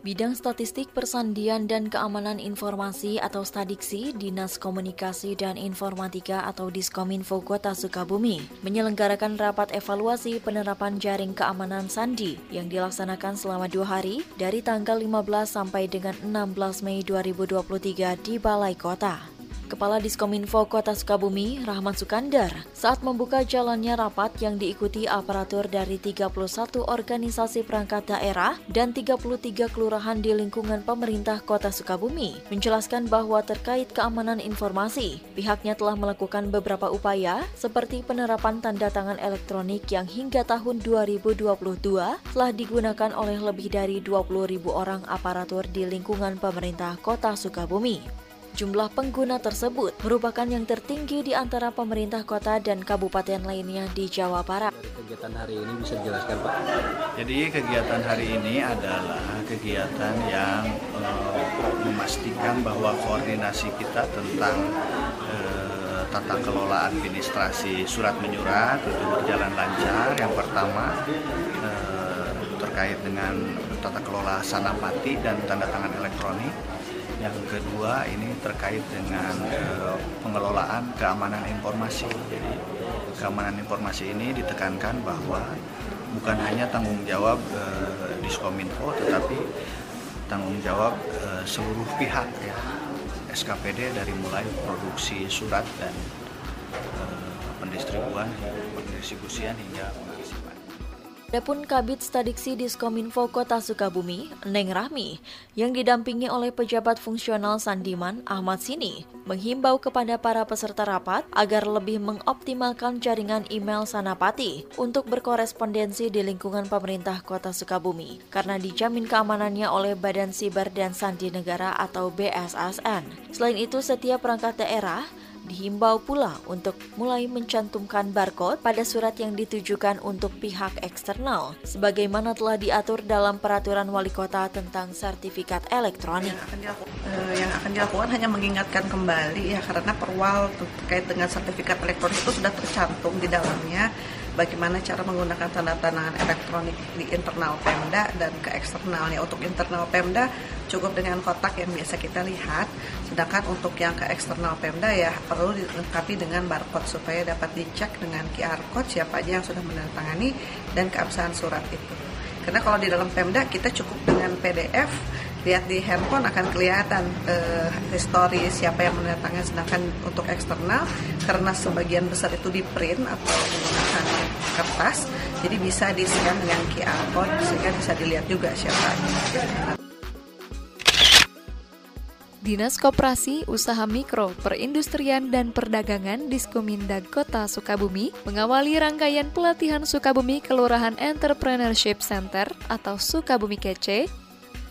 Bidang Statistik Persandian dan Keamanan Informasi atau Stadiksi Dinas Komunikasi dan Informatika atau Diskominfo Kota Sukabumi menyelenggarakan rapat evaluasi penerapan jaring keamanan sandi yang dilaksanakan selama dua hari dari tanggal 15 sampai dengan 16 Mei 2023 di Balai Kota. Kepala Diskominfo Kota Sukabumi, Rahmat Sukandar, saat membuka jalannya rapat yang diikuti aparatur dari 31 organisasi perangkat daerah dan 33 kelurahan di lingkungan pemerintah Kota Sukabumi, menjelaskan bahwa terkait keamanan informasi, pihaknya telah melakukan beberapa upaya seperti penerapan tanda tangan elektronik yang hingga tahun 2022 telah digunakan oleh lebih dari 20.000 orang aparatur di lingkungan pemerintah Kota Sukabumi. Jumlah pengguna tersebut merupakan yang tertinggi di antara pemerintah kota dan kabupaten lainnya di Jawa Barat. Dari kegiatan hari ini bisa dijelaskan Pak? Jadi kegiatan hari ini adalah kegiatan yang uh, memastikan bahwa koordinasi kita tentang uh, tata kelola administrasi surat menyurat itu berjalan lancar. Yang pertama uh, terkait dengan tata kelola sanapati dan tanda tangan elektronik yang kedua ini terkait dengan uh, pengelolaan keamanan informasi. Jadi keamanan informasi ini ditekankan bahwa bukan hanya tanggung jawab uh, Diskominfo tetapi tanggung jawab uh, seluruh pihak ya. SKPD dari mulai produksi surat dan uh, pendistribuan, pendistribusian hingga Adapun Kabit Stadiksi Diskominfo Kota Sukabumi, Neng Rahmi, yang didampingi oleh pejabat fungsional Sandiman Ahmad Sini, menghimbau kepada para peserta rapat agar lebih mengoptimalkan jaringan email Sanapati untuk berkorespondensi di lingkungan pemerintah Kota Sukabumi karena dijamin keamanannya oleh Badan Siber dan Sandi Negara atau BSSN. Selain itu, setiap perangkat daerah Dihimbau pula untuk mulai mencantumkan barcode pada surat yang ditujukan untuk pihak eksternal, sebagaimana telah diatur dalam peraturan wali kota tentang sertifikat elektronik. Yang akan, dilakukan, eh, yang akan dilakukan hanya mengingatkan kembali ya karena perwal terkait dengan sertifikat elektronik itu sudah tercantum di dalamnya bagaimana cara menggunakan tanda tangan elektronik di internal Pemda dan ke eksternalnya. Untuk internal Pemda cukup dengan kotak yang biasa kita lihat, sedangkan untuk yang ke eksternal Pemda ya perlu dilengkapi dengan barcode supaya dapat dicek dengan QR code siapa aja yang sudah menandatangani dan keabsahan surat itu. Karena kalau di dalam Pemda kita cukup dengan PDF lihat di handphone akan kelihatan uh, histori siapa yang menandatangani sedangkan untuk eksternal karena sebagian besar itu di print atau kertas jadi bisa di scan dengan QR code sehingga bisa dilihat juga siapa Dinas Koperasi, Usaha Mikro, Perindustrian dan Perdagangan Diskomindag Kota Sukabumi mengawali rangkaian pelatihan Sukabumi Kelurahan Entrepreneurship Center atau Sukabumi Kece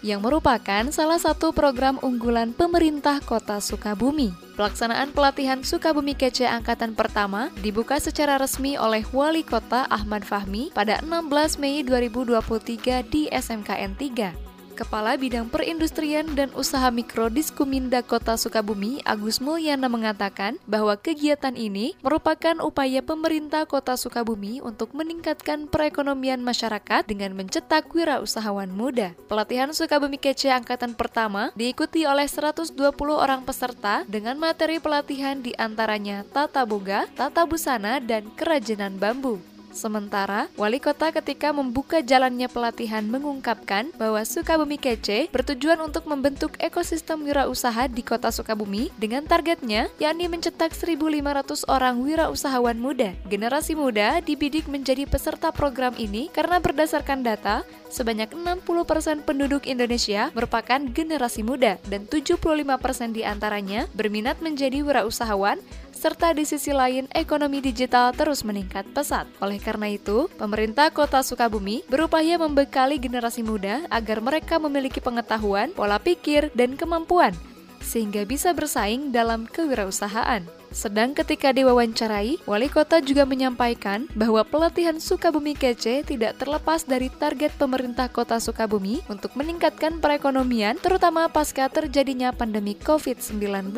yang merupakan salah satu program unggulan pemerintah kota Sukabumi. Pelaksanaan pelatihan Sukabumi Kece Angkatan Pertama dibuka secara resmi oleh Wali Kota Ahmad Fahmi pada 16 Mei 2023 di SMKN 3. Kepala Bidang Perindustrian dan Usaha Mikro Diskuminda Kota Sukabumi, Agus Mulyana mengatakan bahwa kegiatan ini merupakan upaya pemerintah Kota Sukabumi untuk meningkatkan perekonomian masyarakat dengan mencetak wirausahawan muda. Pelatihan Sukabumi Kece angkatan pertama diikuti oleh 120 orang peserta dengan materi pelatihan di antaranya tata boga, tata busana, dan kerajinan bambu. Sementara, wali kota ketika membuka jalannya pelatihan mengungkapkan bahwa Sukabumi Kece bertujuan untuk membentuk ekosistem wirausaha di kota Sukabumi dengan targetnya yakni mencetak 1.500 orang wirausahawan muda. Generasi muda dibidik menjadi peserta program ini karena berdasarkan data, sebanyak 60% penduduk Indonesia merupakan generasi muda dan 75% di antaranya berminat menjadi wirausahawan serta di sisi lain ekonomi digital terus meningkat pesat. Oleh karena itu, pemerintah Kota Sukabumi berupaya membekali generasi muda agar mereka memiliki pengetahuan, pola pikir, dan kemampuan sehingga bisa bersaing dalam kewirausahaan. Sedang ketika diwawancarai, wali kota juga menyampaikan bahwa pelatihan Sukabumi Kece tidak terlepas dari target pemerintah kota Sukabumi untuk meningkatkan perekonomian terutama pasca terjadinya pandemi COVID-19.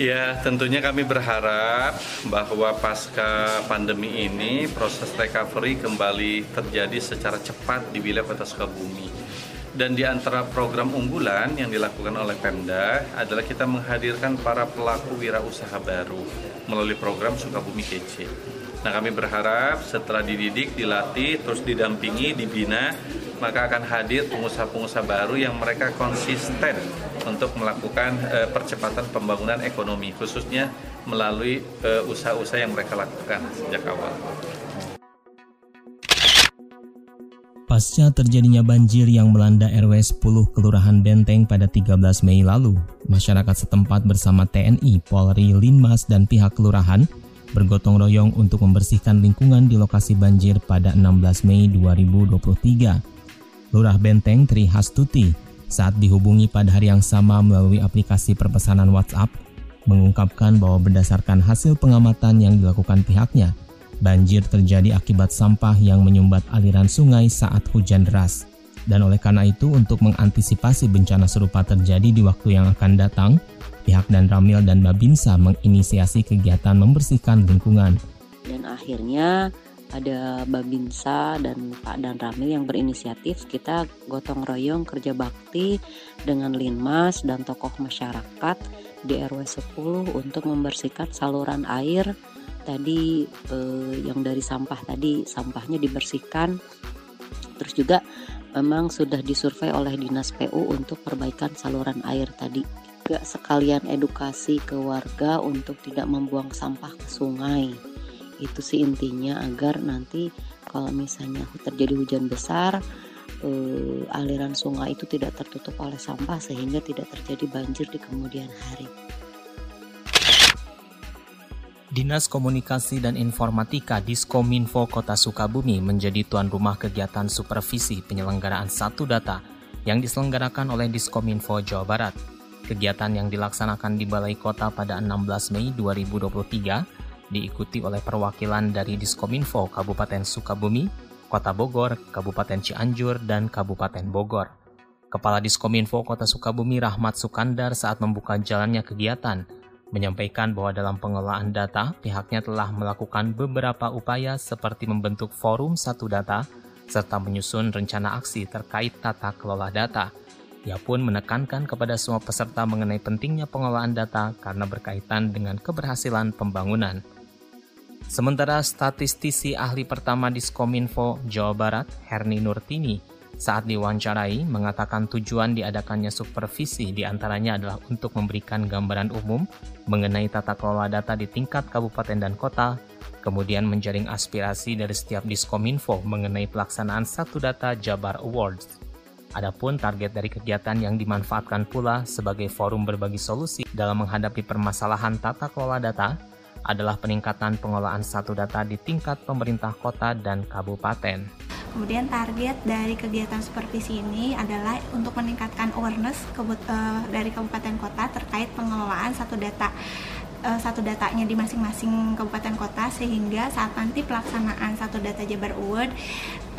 Ya, tentunya kami berharap bahwa pasca pandemi ini proses recovery kembali terjadi secara cepat di wilayah Kota Sukabumi dan di antara program unggulan yang dilakukan oleh Pemda adalah kita menghadirkan para pelaku wirausaha baru melalui program Sukabumi Kece. Nah kami berharap setelah dididik, dilatih, terus didampingi, dibina, maka akan hadir pengusaha-pengusaha baru yang mereka konsisten untuk melakukan uh, percepatan pembangunan ekonomi, khususnya melalui eh, usaha-usaha yang mereka lakukan sejak awal. Pasca terjadinya banjir yang melanda RW 10 Kelurahan Benteng pada 13 Mei lalu, masyarakat setempat bersama TNI, Polri, Linmas, dan pihak kelurahan bergotong royong untuk membersihkan lingkungan di lokasi banjir pada 16 Mei 2023. Lurah Benteng Tri Hastuti saat dihubungi pada hari yang sama melalui aplikasi perpesanan WhatsApp mengungkapkan bahwa berdasarkan hasil pengamatan yang dilakukan pihaknya, Banjir terjadi akibat sampah yang menyumbat aliran sungai saat hujan deras. Dan oleh karena itu, untuk mengantisipasi bencana serupa terjadi di waktu yang akan datang, pihak dan Ramil dan Babinsa menginisiasi kegiatan membersihkan lingkungan. Dan akhirnya ada Babinsa dan Pak dan Ramil yang berinisiatif kita gotong royong kerja bakti dengan Linmas dan tokoh masyarakat di RW 10 untuk membersihkan saluran air tadi eh, yang dari sampah tadi. Sampahnya dibersihkan. Terus juga memang sudah disurvei oleh dinas PU untuk perbaikan saluran air tadi. Juga sekalian edukasi ke warga untuk tidak membuang sampah ke sungai itu sih intinya agar nanti kalau misalnya terjadi hujan besar eh, aliran sungai itu tidak tertutup oleh sampah sehingga tidak terjadi banjir di kemudian hari. Dinas Komunikasi dan Informatika Diskominfo Kota Sukabumi menjadi tuan rumah kegiatan supervisi penyelenggaraan satu data yang diselenggarakan oleh Diskominfo Jawa Barat. Kegiatan yang dilaksanakan di Balai Kota pada 16 Mei 2023 diikuti oleh perwakilan dari Diskominfo Kabupaten Sukabumi, Kota Bogor, Kabupaten Cianjur, dan Kabupaten Bogor. Kepala Diskominfo Kota Sukabumi Rahmat Sukandar saat membuka jalannya kegiatan menyampaikan bahwa dalam pengelolaan data, pihaknya telah melakukan beberapa upaya seperti membentuk forum satu data, serta menyusun rencana aksi terkait tata kelola data. Ia pun menekankan kepada semua peserta mengenai pentingnya pengelolaan data karena berkaitan dengan keberhasilan pembangunan. Sementara statistisi ahli pertama di Skominfo Jawa Barat, Herni Nurtini, saat diwawancarai mengatakan tujuan diadakannya supervisi di antaranya adalah untuk memberikan gambaran umum mengenai tata kelola data di tingkat kabupaten dan kota, kemudian menjaring aspirasi dari setiap diskominfo mengenai pelaksanaan satu data Jabar Awards. Adapun target dari kegiatan yang dimanfaatkan pula sebagai forum berbagi solusi dalam menghadapi permasalahan tata kelola data adalah peningkatan pengelolaan satu data di tingkat pemerintah kota dan kabupaten. Kemudian target dari kegiatan supervisi ini adalah untuk meningkatkan awareness uh, dari kabupaten kota terkait pengelolaan satu data uh, satu datanya di masing-masing kabupaten kota sehingga saat nanti pelaksanaan satu data Jabar Award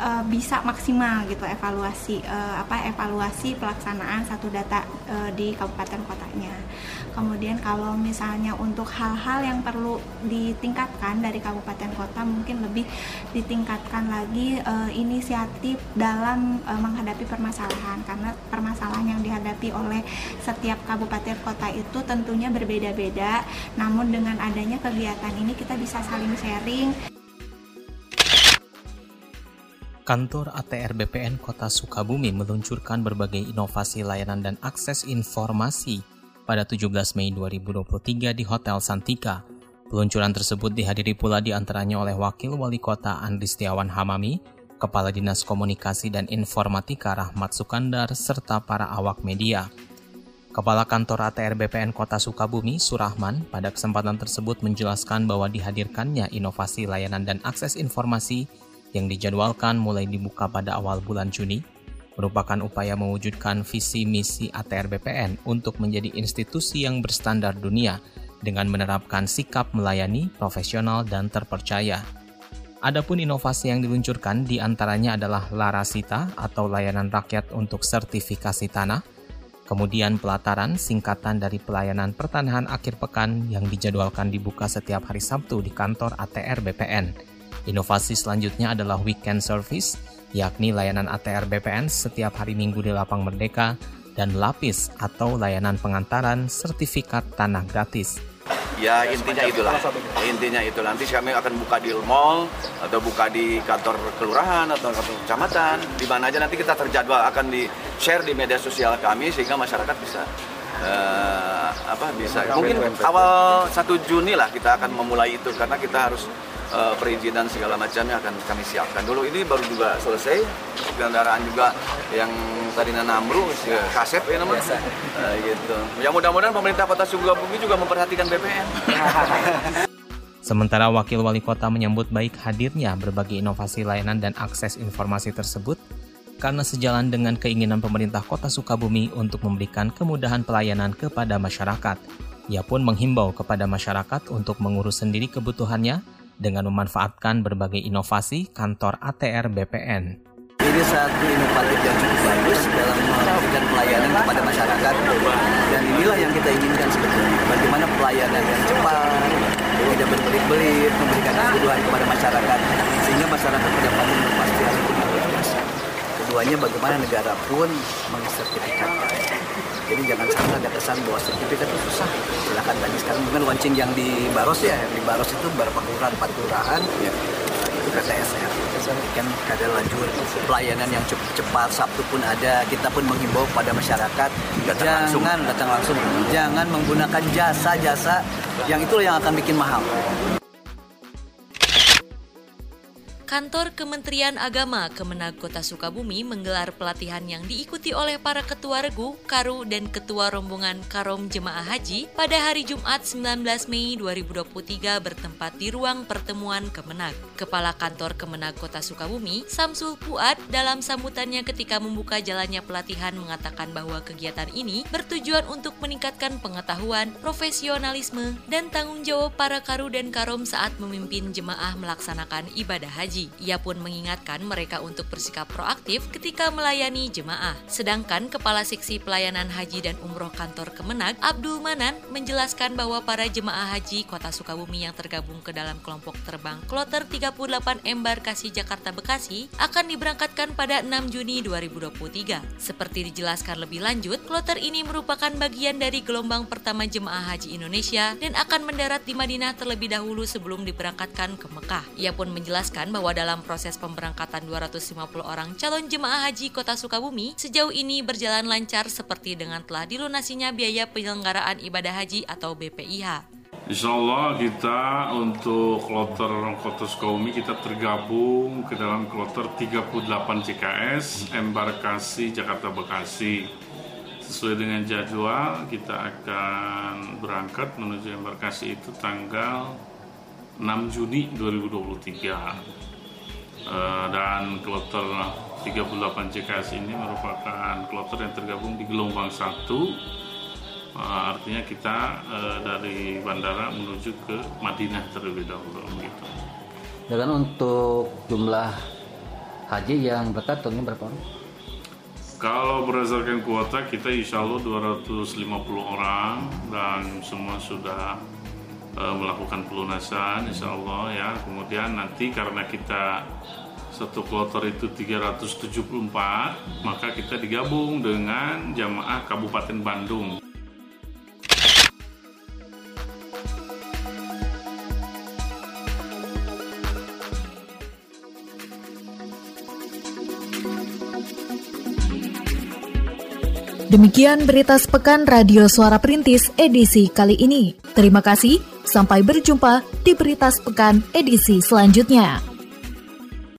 uh, bisa maksimal gitu evaluasi uh, apa evaluasi pelaksanaan satu data uh, di kabupaten kotanya. Kemudian kalau misalnya untuk hal-hal yang perlu ditingkatkan dari kabupaten kota mungkin lebih ditingkatkan lagi uh, inisiatif dalam uh, menghadapi permasalahan karena permasalahan yang dihadapi oleh setiap kabupaten kota itu tentunya berbeda-beda. Namun dengan adanya kegiatan ini kita bisa saling sharing. Kantor ATR BPN Kota Sukabumi meluncurkan berbagai inovasi layanan dan akses informasi pada 17 Mei 2023 di Hotel Santika. Peluncuran tersebut dihadiri pula di antaranya oleh Wakil Wali Kota Andri Setiawan Hamami, Kepala Dinas Komunikasi dan Informatika Rahmat Sukandar, serta para awak media. Kepala Kantor ATR BPN Kota Sukabumi, Surahman, pada kesempatan tersebut menjelaskan bahwa dihadirkannya inovasi layanan dan akses informasi yang dijadwalkan mulai dibuka pada awal bulan Juni merupakan upaya mewujudkan visi misi ATR BPN untuk menjadi institusi yang berstandar dunia dengan menerapkan sikap melayani, profesional, dan terpercaya. Adapun inovasi yang diluncurkan di antaranya adalah Larasita atau layanan rakyat untuk sertifikasi tanah, Kemudian pelataran singkatan dari pelayanan pertanahan akhir pekan yang dijadwalkan dibuka setiap hari Sabtu di kantor ATR BPN. Inovasi selanjutnya adalah weekend service, yakni layanan ATR BPN setiap hari Minggu di Lapang Merdeka, dan lapis atau layanan pengantaran sertifikat tanah gratis. Ya intinya itulah. Intinya itu nanti kami akan buka di mall atau buka di kantor kelurahan atau kantor kecamatan, di mana aja nanti kita terjadwal akan di share di media sosial kami sehingga masyarakat bisa uh, apa bisa mungkin awal 1 Juni lah kita akan memulai itu karena kita harus uh, perizinan segala macamnya akan kami siapkan dulu. Ini baru juga selesai. Kendaraan juga yang tadi Namru ya, kasep ya namanya. Uh, gitu. Ya mudah-mudahan pemerintah kota Sukabumi juga memperhatikan BPN Sementara Wakil Wali Kota menyambut baik hadirnya berbagai inovasi layanan dan akses informasi tersebut karena sejalan dengan keinginan pemerintah Kota Sukabumi untuk memberikan kemudahan pelayanan kepada masyarakat. Ia pun menghimbau kepada masyarakat untuk mengurus sendiri kebutuhannya dengan memanfaatkan berbagai inovasi kantor ATR BPN. Ini satu inovatif yang cukup bagus dalam memberikan pelayanan kepada masyarakat dan inilah yang kita inginkan sebetulnya. Bagaimana pelayanan yang cepat, tidak berbelit-belit, memberikan kebutuhan kepada masyarakat sehingga masyarakat mendapatkan kepastian keduanya bagaimana negara pun mensertifikatkan. Jadi jangan sampai ada kesan bahwa sertifikat itu susah. Silakan tadi sekarang mungkin launching yang di Baros ya, di Baros itu berapa kelurahan, empat kelurahan, ya. itu KTSR. Kan ada lajur pelayanan yang cukup cepat, Sabtu pun ada. Kita pun menghimbau pada masyarakat datang jangan langsung. datang langsung, jangan menggunakan jasa-jasa yang itu yang akan bikin mahal. Kantor Kementerian Agama Kemenag Kota Sukabumi menggelar pelatihan yang diikuti oleh para ketua regu, karu, dan ketua rombongan karom jemaah haji pada hari Jumat 19 Mei 2023 bertempat di ruang pertemuan Kemenag. Kepala Kantor Kemenag Kota Sukabumi, Samsul Puat, dalam sambutannya ketika membuka jalannya pelatihan mengatakan bahwa kegiatan ini bertujuan untuk meningkatkan pengetahuan, profesionalisme, dan tanggung jawab para karu dan karom saat memimpin jemaah melaksanakan ibadah haji. Ia pun mengingatkan mereka untuk bersikap proaktif ketika melayani jemaah. Sedangkan Kepala Seksi Pelayanan Haji dan Umroh Kantor Kemenag, Abdul Manan, menjelaskan bahwa para jemaah haji Kota Sukabumi yang tergabung ke dalam kelompok terbang Kloter 38 Embarkasi Jakarta Bekasi akan diberangkatkan pada 6 Juni 2023. Seperti dijelaskan lebih lanjut, kloter ini merupakan bagian dari gelombang pertama jemaah haji Indonesia dan akan mendarat di Madinah terlebih dahulu sebelum diberangkatkan ke Mekah. Ia pun menjelaskan bahwa dalam proses pemberangkatan 250 orang calon jemaah haji Kota Sukabumi sejauh ini berjalan lancar seperti dengan telah dilunasinya biaya penyelenggaraan ibadah haji atau BPIH. Insya Allah kita untuk kloter Kota Sukabumi kita tergabung ke dalam kloter 38 CKS embarkasi Jakarta Bekasi. Sesuai dengan jadwal kita akan berangkat menuju embarkasi itu tanggal 6 Juni 2023. Eh, dan kloter 38 CKS ini merupakan kloter yang tergabung di gelombang satu uh, artinya kita uh, dari bandara menuju ke Madinah terlebih dahulu gitu. Dan untuk jumlah haji yang berkat tahunnya berapa orang? Kalau berdasarkan kuota kita insya Allah 250 orang dan semua sudah melakukan pelunasan insya Allah ya. Kemudian nanti karena kita satu kloter itu 374 maka kita digabung dengan jamaah Kabupaten Bandung. Demikian berita sepekan Radio Suara Perintis edisi kali ini. Terima kasih, sampai berjumpa di berita sepekan edisi selanjutnya.